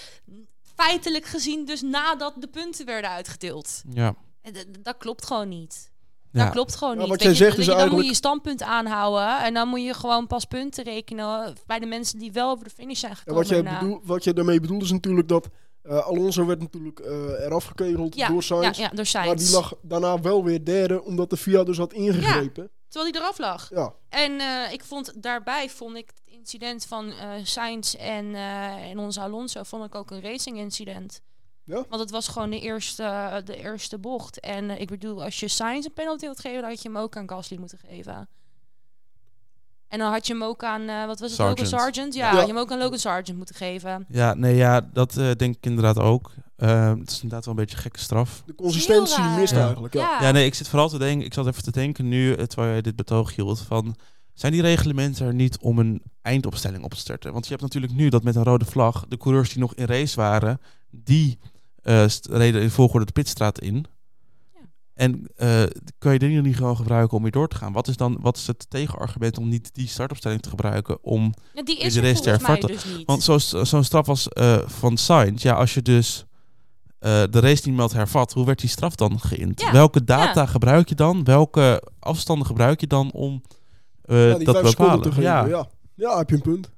feitelijk gezien dus nadat de punten werden uitgedeeld. Ja. En dat klopt gewoon niet. Ja. Dat klopt gewoon Ja, niet. wat jij je, zegt is je, dan moet je je standpunt aanhouden. En dan moet je gewoon pas punten rekenen bij de mensen die wel over de finish zijn Ja, gekomen. wat, jij bedoel, wat jij daarmee bedoelt is natuurlijk dat eh, Alonso werd natuurlijk eh eraf gekegeld ja, door Sainz. Ja, ja, door Maar die Sainz. lag daarna wel weer derde, omdat de FIA dus had ingegrepen. Terwijl hij eraf lag. Ja. En eh, ik vond daarbij vond ik het incident van eh Sainz en, eh en onze Alonso vond ik ook een racing incident. Ja? Want het was gewoon de eerste, de eerste bocht. En eh, ik bedoel, als je Sainz een penalty had gegeven, dan had je hem ook aan Gasly moeten geven. En dan had je hem ook aan, eh, wat was het, Logan Sargent. Sargent? Ja, Ja. had je hem ook aan Logan Sargent moeten geven. Ja, nee, ja, dat eh, denk ik inderdaad ook. Eh, het is inderdaad wel een beetje een gekke straf. De consistentie mist Ja. eigenlijk. Ja. Ja, nee, ik zit vooral te denken, ik zat even te denken nu, terwijl jij dit betoog hield, van zijn die reglementen er niet om een eindopstelling op te starten? Want je hebt natuurlijk nu dat met een rode vlag, de coureurs die nog in race waren, die reden in volgorde de pitstraat in. Ja. En eh, kan je die niet gewoon gebruiken om weer door te gaan? Wat is dan wat is het tegenargument om niet die startopstelling te gebruiken om Ja, die Is is de race te hervatten? dus. Want zo'n zo'n straf was eh, van Sainz, ja, als je dus eh, de race niet meldt hervat, hoe werd die straf dan geïnd? Ja, Welke data gebruik je dan? Welke afstanden gebruik je dan om eh, Ja, die dat te bepalen? geven. Ja. Ja. ja, heb je een punt.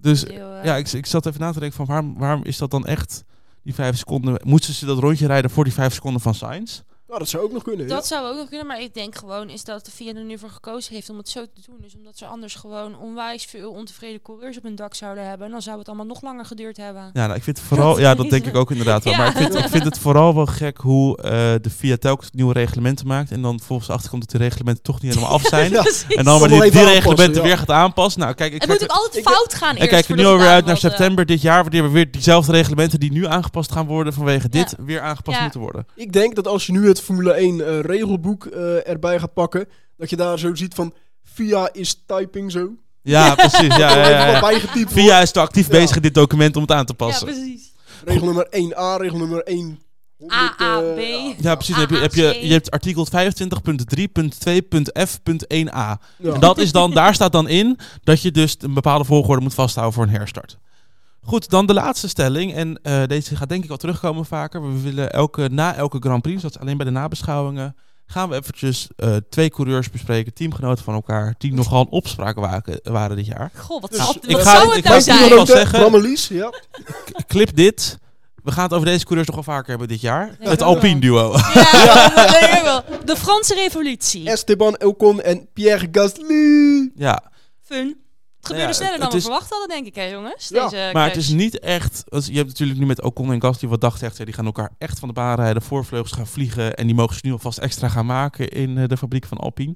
Dus Heel, eh, ja, ik, ik zat even na te denken van waarom, waarom is dat dan echt die vijf seconden? Moeten ze dat rondje rijden voor die vijf seconden van Sainz? Nou, dat zou ook nog kunnen. Dat zou ook nog kunnen, maar ik denk gewoon is dat de VIA er nu voor gekozen heeft om het zo te doen. Dus omdat ze anders gewoon onwijs veel ontevreden coureurs op hun dak zouden hebben. En dan zou het allemaal nog langer geduurd hebben. Ja, nou, ik vind het vooral, ja, dat denk ik ook inderdaad wel. Ja. Maar ik vind, ik vind het vooral wel gek hoe eh, de VIA telkens nieuwe reglementen maakt en dan volgens achterkomt dat die reglementen toch niet helemaal af zijn. Ja. En dan maar Toch die, die reglementen weer gaat aanpassen. Nou, kijk, ik Het moet kijk, ook altijd ik- fout gaan ik eerst. kijk er nu alweer uit naar september dit jaar, wanneer we weer diezelfde reglementen die nu aangepast gaan worden vanwege dit weer aangepast Ja. moeten worden. Ik denk dat als je nu het Formule 1 eh, regelboek eh, erbij gaat pakken, dat je daar zo ziet van VIA is typing zo. Ja, precies. Ja, ja, ja, ja. VIA is te actief Ja. bezig in dit document om het aan te Ja, passen. precies. Regel nummer 1a, regel nummer 1. AAB. Ja, precies. Heb je, heb je, je hebt artikel 25.3.2.f.1a. Ja. En dat is dan, daar staat dan in dat je dus een bepaalde volgorde moet vasthouden voor een herstart. Goed, dan de laatste stelling. En eh, deze gaat denk ik wel terugkomen vaker. We willen elke, na elke Grand Prix, dat is alleen bij de nabeschouwingen, gaan we eventjes eh, twee coureurs bespreken, teamgenoten van elkaar, die nogal een opspraak waren, waren dit jaar. Goh, wat, Dus zal- ik wat ga- zou het ik nou zijn? ik zeggen- ja. Clip dit. We gaan het over deze coureurs nog wel vaker hebben dit jaar. Ja, het. Alpine duo. Ja, dat denk ik wel. De Franse revolutie. Esteban Ocon en Pierre Gasly. ja, Fun. Het gebeurde ja, sneller dan het we is- verwacht hadden, denk ik, hè, jongens? Ja, Deze maar het is niet echt... als- Je hebt natuurlijk nu met Ocon en Gasly wat dag zegt. Die gaan elkaar echt van de baan rijden. Voorvleugels gaan vliegen. En die mogen ze nu alvast extra gaan maken in eh, de fabriek van Alpine.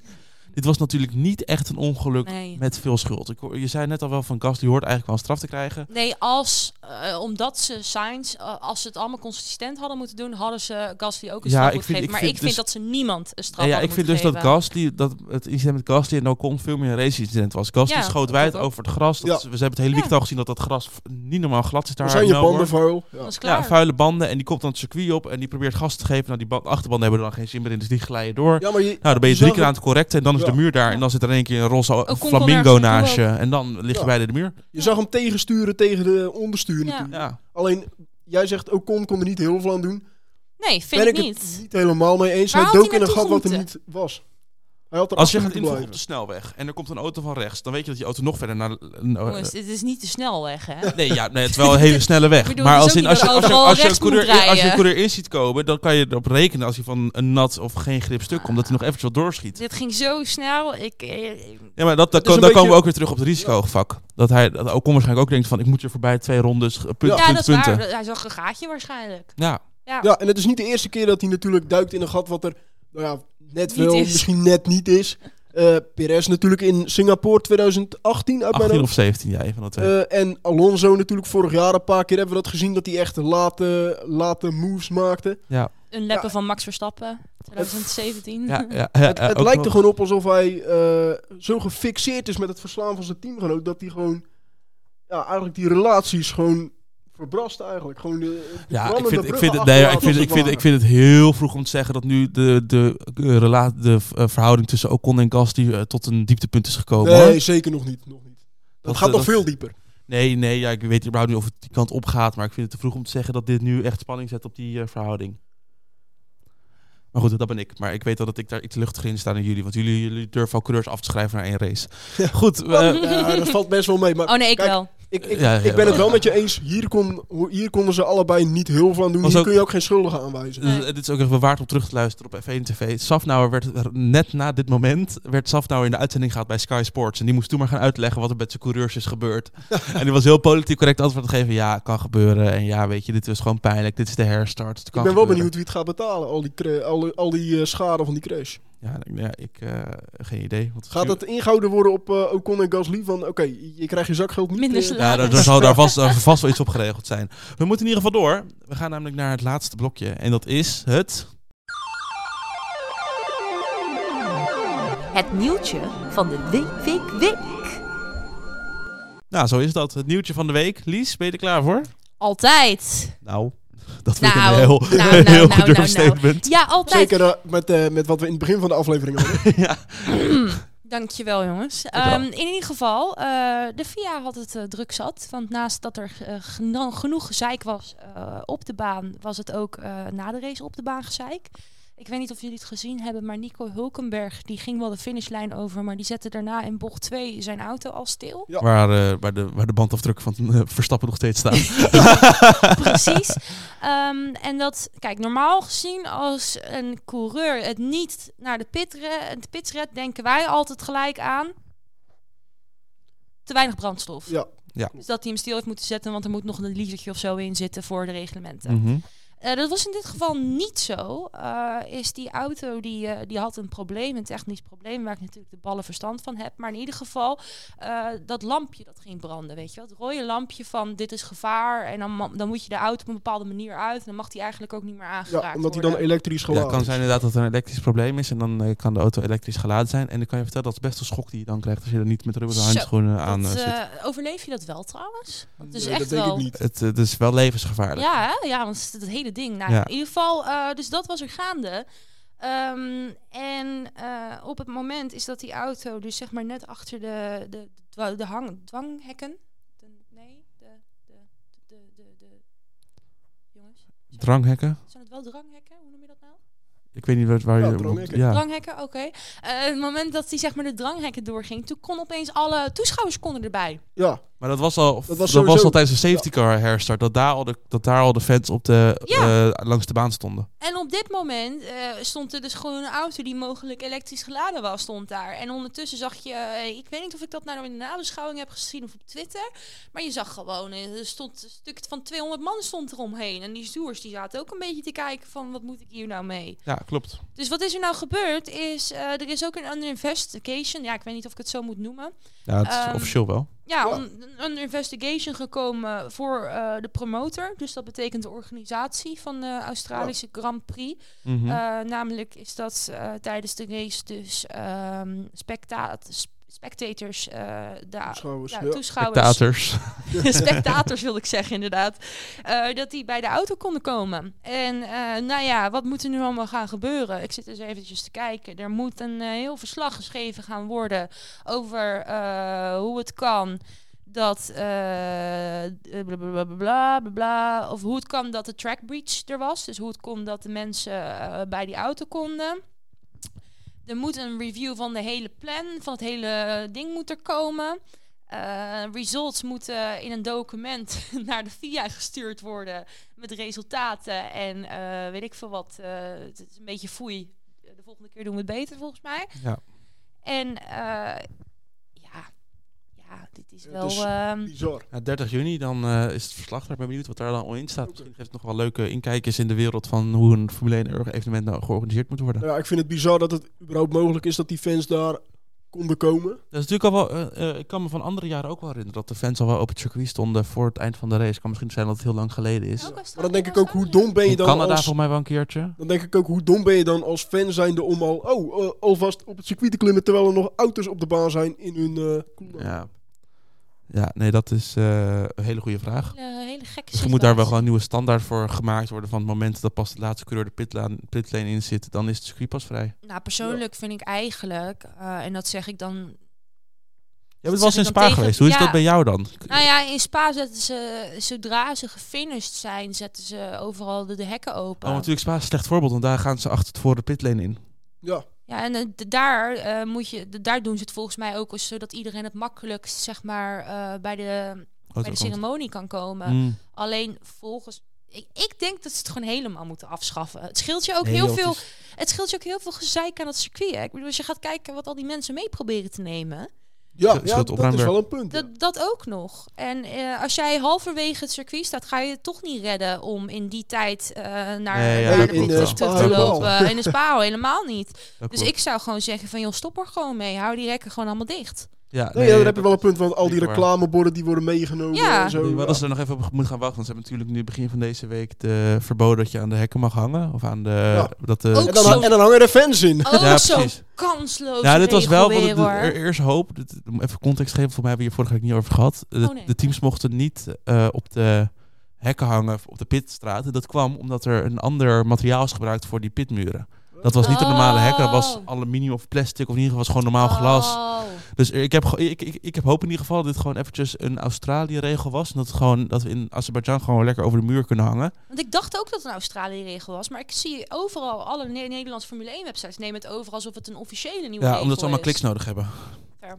Dit was natuurlijk niet echt een ongeluk Nee. met veel schuld. Ik, hoor- je zei net al wel van Gasly hoort eigenlijk wel een straf te krijgen. Nee, als, eh, omdat ze Sainz, eh, als ze het allemaal consistent hadden moeten doen, hadden ze Gasly ook een Ja, straf ik moeten vind- geven. Maar vind ik vind dus- dat ze niemand een straf ja, hadden ik vind dus dat. Gasly, dat het incident met Gasly en Ocon veel meer een race-incident was. Gasly Ja, schoot wijd over het gras. Dat Ja. is- we hebben het hele Ja. weekend al gezien dat dat gras niet normaal glad is daar. Zijn je banden vuil. Ja. Ja, vuile banden. En die komt dan het circuit op en die probeert gas te geven. Nou, die band, achterbanden hebben er dan geen zin meer in, dus die glijden door. Ja, maar je, Nou, dan ben je drie keer aan het correcten en dan is Ja. De muur daar. Ja. En dan zit er in één keer een roze kon flamingo naast je. En dan lig je Ja. bij de muur. je zag hem tegensturen tegen de onderstuur Ja. natuurlijk. Ja. Alleen, jij zegt Ocon kon er niet heel veel aan doen. Nee, vind ben ik ik niet. het niet helemaal mee eens. Waar Hij dook hij in een gat wat er niet was. Hij had er Als je gaat moeten invoegen op de snelweg en er komt een auto van rechts, dan weet je dat die auto nog verder naar... Jongens, dit is niet de snelweg, hè? Nee, ja, nee, het is wel een hele snelle weg. bedoel, maar het als, ook in, als, je, als, je, als, je een rechts moet coureur, als je een rijden. coureur in ziet komen, dan kan je erop rekenen als hij van een nat of geen grip stuk komt, dat hij nog eventjes wat doorschiet. Dit ging zo snel. Ik, eh, Ja, maar dat, dat, Het dan komen we ook weer terug op het risicovak. Dat hij dat Ocon waarschijnlijk ook denkt van, ik moet er voorbij twee rondes, eh, punt, Ja. ja, punt, dat is punten. waar. Hij zag een gaatje waarschijnlijk. Ja, Ja. Ja, en het is niet de eerste keer dat hij natuurlijk duikt in een gat wat er nou ja, net Niet wel, is. misschien net niet is. Eh Perez natuurlijk in Singapore 2018 uit mijn 18 hoofd. of 17, ja, een van de twee. Eh, en Alonso natuurlijk vorig jaar een paar keer hebben we dat gezien dat hij echt late, late moves maakte. Een leppen Ja. van Max Verstappen. 2017. ja, ja, ja, het ja, lijkt nog. er gewoon op alsof hij eh, zo gefixeerd is met het verslaan van zijn teamgenoot dat hij gewoon ja, eigenlijk die relaties gewoon verbrast eigenlijk. Gewoon de, de Ja, ik vind, ik, vind het, nee, ik, vind, ik, vind, ik vind het heel vroeg om te zeggen dat nu de, de, de, rela- de eh, verhouding tussen Ocon en Gasly eh, tot een dieptepunt is gekomen. Nee, hoor. zeker nog niet. Nog niet. Dat, Dat, gaat eh, nog dat- veel dieper. Nee, nee, ja, ik weet überhaupt niet of het die kant op gaat, maar ik vind het te vroeg om te zeggen dat dit nu echt spanning zet op die eh, verhouding. Maar goed, dat ben ik. Maar ik weet wel dat ik daar iets luchtiger in sta dan jullie, want jullie, jullie durven al coureurs af te schrijven naar één race. Goed, eh, Ja, dat valt best wel mee. Maar Oh nee, ik kijk, wel. Ik, ik, Ja, ik ben het wel met je eens. Hier, kon, hier konden ze allebei niet heel veel aan doen. Was Hier ook- kun je ook geen schuldigen aanwijzen. Nee. Dus, eh, dit is ook even waard om terug te luisteren op F1 TV. Safnauer werd er net na dit moment werd Safnauer in de uitzending gehad bij Sky Sports en die moest toen maar gaan uitleggen wat er met zijn coureurs is gebeurd. en die was heel politiek correct antwoord te geven. Ja, kan gebeuren en ja, weet je, dit was gewoon pijnlijk. Dit is de herstart. Het Ik ben wel gebeuren. benieuwd wie het gaat betalen. Al die, cra- al, die- al die eh, schade van die crash. Ja, ik- ja ik eh, geen idee. Want Gaat het ingehouden worden op eh Ocon en Gasly? Van oké, je krijgt je zakgeld niet. Minder eh. Ja, daar, daar zal daar vast, daar vast wel iets op geregeld zijn. We moeten in ieder geval door. We gaan namelijk naar het laatste blokje. En dat is het... Het nieuwtje van de week, week, week. Nou, zo is dat. Het nieuwtje van de week. Lies, ben je er klaar voor? Altijd. Nou, dat vind ik Nou, een heel, nou, nou, heel nou, gedurfd nou, statement. Ja, altijd. Zeker eh, met, eh, met wat we in het begin van de aflevering hadden. ja. Dankjewel jongens. wel. Ehm, in ieder geval, eh, de VIA had het druk zat. Want naast dat er geno- genoeg gezeik was op de baan, was het ook na de race op de baan gezeik. Ik weet niet of jullie het gezien hebben, maar Nico Hulkenberg die ging wel de finishlijn over, maar die zette daarna in bocht 2 zijn auto al stil. Ja. Waar, waar, de, waar de bandafdrukken van Verstappen nog steeds staan. Precies. Ehm, en dat, kijk, normaal gezien als een coureur het niet naar de pit, re- de pits redt, denken wij altijd gelijk aan te weinig brandstof. Ja. Dus dat hij hem stil heeft moeten zetten, want er moet nog een litertje of zo in zitten voor de reglementen. Mhm. Eh, dat was in dit geval niet zo. Eh, is die auto die, eh, die had een probleem, een technisch probleem, waar ik natuurlijk de ballen verstand van heb. Maar in ieder geval, eh, dat lampje dat ging branden, weet je wel. Het rode lampje van dit is gevaar. En dan, dan moet je de auto op een bepaalde manier uit. En dan mag die eigenlijk ook niet meer aangeraakt Ja, omdat hij dan worden. elektrisch Ja, geladen het kan zijn inderdaad dat er een elektrisch probleem is. En dan kan de auto elektrisch geladen zijn. En dan kan je vertellen, dat is best een schok die je dan krijgt als je er niet met rubberen Zo, handschoenen aan Dat, zit. overleef je dat wel trouwens? Dat is Nee, echt dat denk wel... ik niet. Het, het is wel levensgevaarlijk. Ja, hè? ja, want het het hele ding. Nou, Ja. In ieder geval, eh, dus dat was er gaande. Ehm, en eh, op het moment is dat die auto dus zeg maar net achter de, de, de, de hang, dwanghekken... De, nee, de, de, de, de, de... Jongens, zijn- Dranghekken? zijn het wel dranghekken? Hoe noem je dat nou? Ik weet niet waar, waar Ja, je... dranghekken. Ja. Dranghekken, oké. Eh, het moment dat hij zeg maar de dranghekken doorging, toen kon opeens alle toeschouwers konden erbij. Ja, Maar dat was al, dat was was sowieso- al tijdens de safety car herstart. Dat daar al de, dat daar al de fans op de, Ja. eh, langs de baan stonden. En op dit moment eh, stond er dus gewoon een auto die mogelijk elektrisch geladen was, stond daar. En ondertussen zag je, eh, ik weet niet of ik dat nou in de nabeschouwing heb gezien of op Twitter, maar je zag gewoon, er stond een stuk van 200 man stond eromheen. En die stoers die zaten ook een beetje te kijken van, wat moet ik hier nou mee? Ja, klopt. Dus wat is er nou gebeurd is, eh, er is ook een under investigation, ja ik weet niet of ik het zo moet noemen. Ja, het is Ehm, officieel wel. Ja, Ja. een een investigation gekomen voor eh, de promotor. Dus dat betekent de organisatie van de Australische Grand Prix. Mhm. Eh, namelijk is dat eh, tijdens de race dus sp- spectators, eh, de Toeschouwers, ja, toeschouwers, Spectators. spectators wil ik zeggen inderdaad, eh, dat die bij de auto konden komen. En eh, nou ja, wat moet er nu allemaal gaan gebeuren? Ik zit dus eventjes te kijken. Er moet een heel verslag geschreven gaan worden over eh, hoe het kan dat eh bla bla bla bla bla bla of hoe het kan dat de track breach er was, dus hoe het kon dat de mensen bij die auto konden. Er moet een review van de hele plan, van het hele ding moet er komen. Eh, results moeten in een document naar de VIA gestuurd worden met resultaten en eh, weet ik veel wat. eh, het is een beetje foei. De volgende keer doen we het beter volgens mij. Ja. En eh, ja, dit is wel. is ehm, bizar. Ja, 30 juni, dan eh, is het verslag daar. Ik ben benieuwd wat daar dan al in staat. Misschien geeft het nog wel leuke inkijkers in de wereld van hoe een Formule 1 evenement nou georganiseerd moet worden. Ja, ik vind het bizar dat het überhaupt mogelijk is dat die fans daar konden komen. Dat is natuurlijk al wel, eh, eh, ik kan me van andere jaren ook wel herinneren dat de fans al wel op het circuit stonden voor het eind van de race. Het kan misschien zijn dat het heel lang geleden is. Maar dan denk ik ook, hoe dom ben je In dan Canada als... volgens mij wel een keertje. Dan denk ik ook, hoe dom ben je dan als fan zijnde om al, oh, alvast op het circuit te klimmen terwijl er nog auto's op de baan zijn in hun eh. Ja. Ja, nee, dat is eh, een hele goede vraag. Hele, hele gekke Dus er moet daar wel gewoon een nieuwe standaard voor gemaakt worden. Van het moment dat pas de laatste coureur de pitlaan, pitlane in zit, dan is het circuit pas vrij. Nou, persoonlijk vind ik eigenlijk, eh, en dat zeg ik dan Je bent wel eens in Spa tegen- geweest. Hoe is ja. dat bij jou dan? Nou ja, in Spa zetten ze, zodra ze gefinished zijn, zetten ze overal de, de hekken open. Oh, natuurlijk Spa is een slecht voorbeeld, want daar gaan ze achter het voor de pitlane in. Ja, Ja, en eh, daar, eh, moet je, daar doen ze het volgens mij ook, zodat iedereen het makkelijkst zeg maar, eh, bij de bij de komt. ceremonie kan komen. Mm. Alleen volgens. Ik, ik denk dat ze het gewoon helemaal moeten afschaffen. Het scheelt je ook heel veel. Het scheelt je ook heel veel gezeik aan het circuit. Hè? Ik bedoel, als je gaat kijken wat al die mensen mee proberen te nemen. Ja, dat is wel een punt. Dat, dat ook nog. En eh, als jij halverwege het circuit staat, ga je het toch niet redden om in die tijd eh, naar, Nee, ja, naar de klopt pit wel. terug te lopen. In de spa helemaal niet. Dat Dus klopt. ik zou gewoon zeggen van, joh, stop er gewoon mee. Hou die rekken gewoon allemaal dicht. Ja, Nee, ja, daar heb je wel een punt, want al die reclameborden die worden meegenomen Ja. en zo. We ja. hadden ze er nog even op moeten gaan wachten. Want ze hebben natuurlijk nu begin van deze week de verboden dat je aan de hekken mag hangen. Of aan de... Ja. Dat de En dan, zo- en dan hangen er fans in. Oh, Ja, zo precies. kansloos. ja, dit was wel wat weer, hoor. er eerst hoop. Dit, om even context te geven, voor mij hebben we hier vorige week niet over gehad. De, Oh, nee. de teams mochten niet eh, op de hekken hangen op de pitstraat. En dat kwam omdat er een ander materiaal is gebruikt voor die pitmuren. Dat was niet de normale hekken, dat was Oh. aluminium of plastic of in ieder geval was gewoon normaal glas. Dus ik heb, ik, ik, ik heb hoop in ieder geval dat dit gewoon eventjes een Australië-regel was. En dat, gewoon, dat we in Azerbeidzjan gewoon lekker over de muur kunnen hangen. Want ik dacht ook dat het een Australië-regel was. Maar ik zie overal, alle Ne- Nederlandse Formule 1-websites nemen het over alsof het een officiële nieuwe Ja, regel omdat ze allemaal is. kliks nodig hebben. Fair.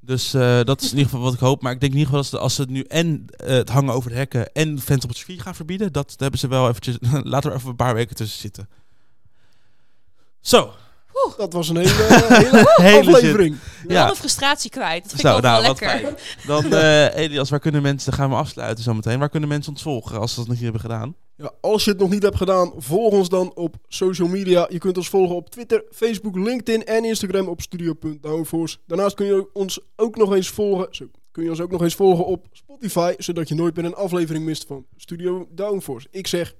Dus eh, dat is in ieder geval wat ik hoop. Maar ik denk in ieder geval dat ze, als ze het nu en eh, het hangen over de hekken en fans op het circuit gaan verbieden, dat, dat hebben ze wel eventjes. Laten we even een paar weken tussen zitten. Zo, Dat was een hele, hele Hele aflevering. ja. Alle frustratie kwijt. Dat vind Zo, ik ook wel nou, wat lekker. fijn. Dan, eh Elias, waar kunnen mensen, dan gaan we afsluiten zometeen. Waar kunnen mensen ons volgen als ze dat nog niet hebben gedaan? Ja, als je het nog niet hebt gedaan, volg ons dan op social media. Je kunt ons volgen op Twitter, Facebook, LinkedIn en Instagram op studio.downforce. Daarnaast kun je ons ook nog eens volgen. Zo, kun je ons ook nog eens volgen op Spotify, zodat je nooit meer een aflevering mist van Studio Downforce. Ik zeg,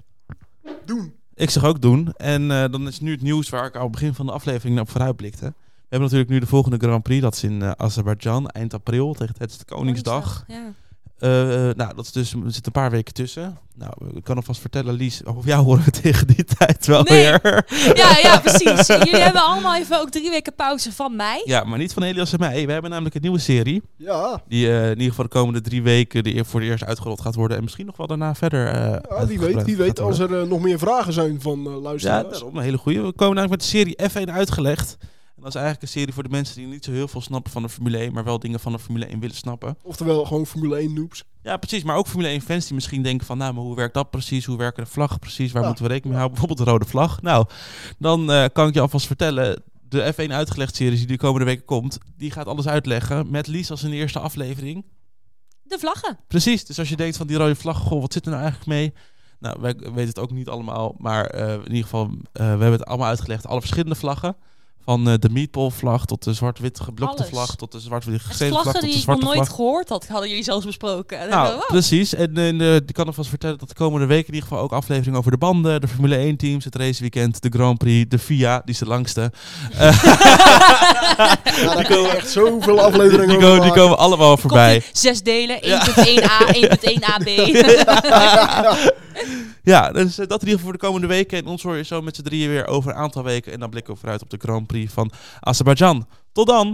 doen. Ik zeg ook doen. En eh, dan is nu het nieuws waar ik al begin van de aflevering op vooruit blikte. We hebben natuurlijk nu de volgende Grand Prix. Dat is in eh Azerbeidzjan, eind april, tegen het de Koningsdag. Ja. Eh, eh, nou, dat is dus, er zitten een paar weken tussen. Nou, ik kan alvast vertellen, Lies, of jou horen we tegen die tijd wel Nee. weer. ja, ja, precies. Jullie hebben allemaal even ook drie weken pauze van mij. Ja, maar niet van Elias en mij. We hebben namelijk een nieuwe serie. Ja, Die eh, in ieder geval de komende drie weken de, voor de eerst uitgerold gaat worden. En misschien nog wel daarna verder. eh, ja wie weet, wie weet als er nog meer vragen zijn van eh Ja, luisteraars. daarom een hele goede. We komen namelijk met de serie F1 uitgelegd. Dat is eigenlijk een serie voor de mensen die niet zo heel veel snappen van de Formule 1, maar wel dingen van de Formule 1 willen snappen. Oftewel gewoon Formule 1 noobs. Ja, precies. Maar ook Formule 1 fans die misschien denken van, nou, maar hoe werkt dat precies? Hoe werken de vlaggen precies? Waar Ja. moeten we rekening mee houden? Bijvoorbeeld de rode vlag. Nou, dan eh, kan ik je alvast vertellen, de F1 uitgelegd serie die de komende weken komt, die gaat alles uitleggen met Lies als in de eerste aflevering. De vlaggen. Precies. Dus als je denkt van die rode vlag, goh, wat zit er nou eigenlijk mee? Nou, wij weten het ook niet allemaal, maar eh, in ieder geval, eh, we hebben het allemaal uitgelegd. Alle verschillende vlaggen. Van eh, de meatball vlag tot de zwart-wit geblokte Alles. vlag, tot de zwart-wit geschreven vlag, vlaggen die ik nog nooit vlag. gehoord had, hadden jullie zelfs besproken. En Nou, ik, wow. precies. En eh, de, die kan alvast vertellen dat de komende weken in ieder geval ook afleveringen over de banden, de Formule 1 teams, het raceweekend, de Grand Prix, de FIA, die is de langste. Ja, daar je echt zoveel afleveringen die, over komen, die komen allemaal voorbij. Zes delen, 1.1a, Ja. 1.1ab. Ja, dus eh, dat in ieder geval voor de komende weken. En ons hoor je zo met z'n drieën weer over een aantal weken. En dan blikken we vooruit op de Grand Prix van Azerbeidzjan. Tot dan!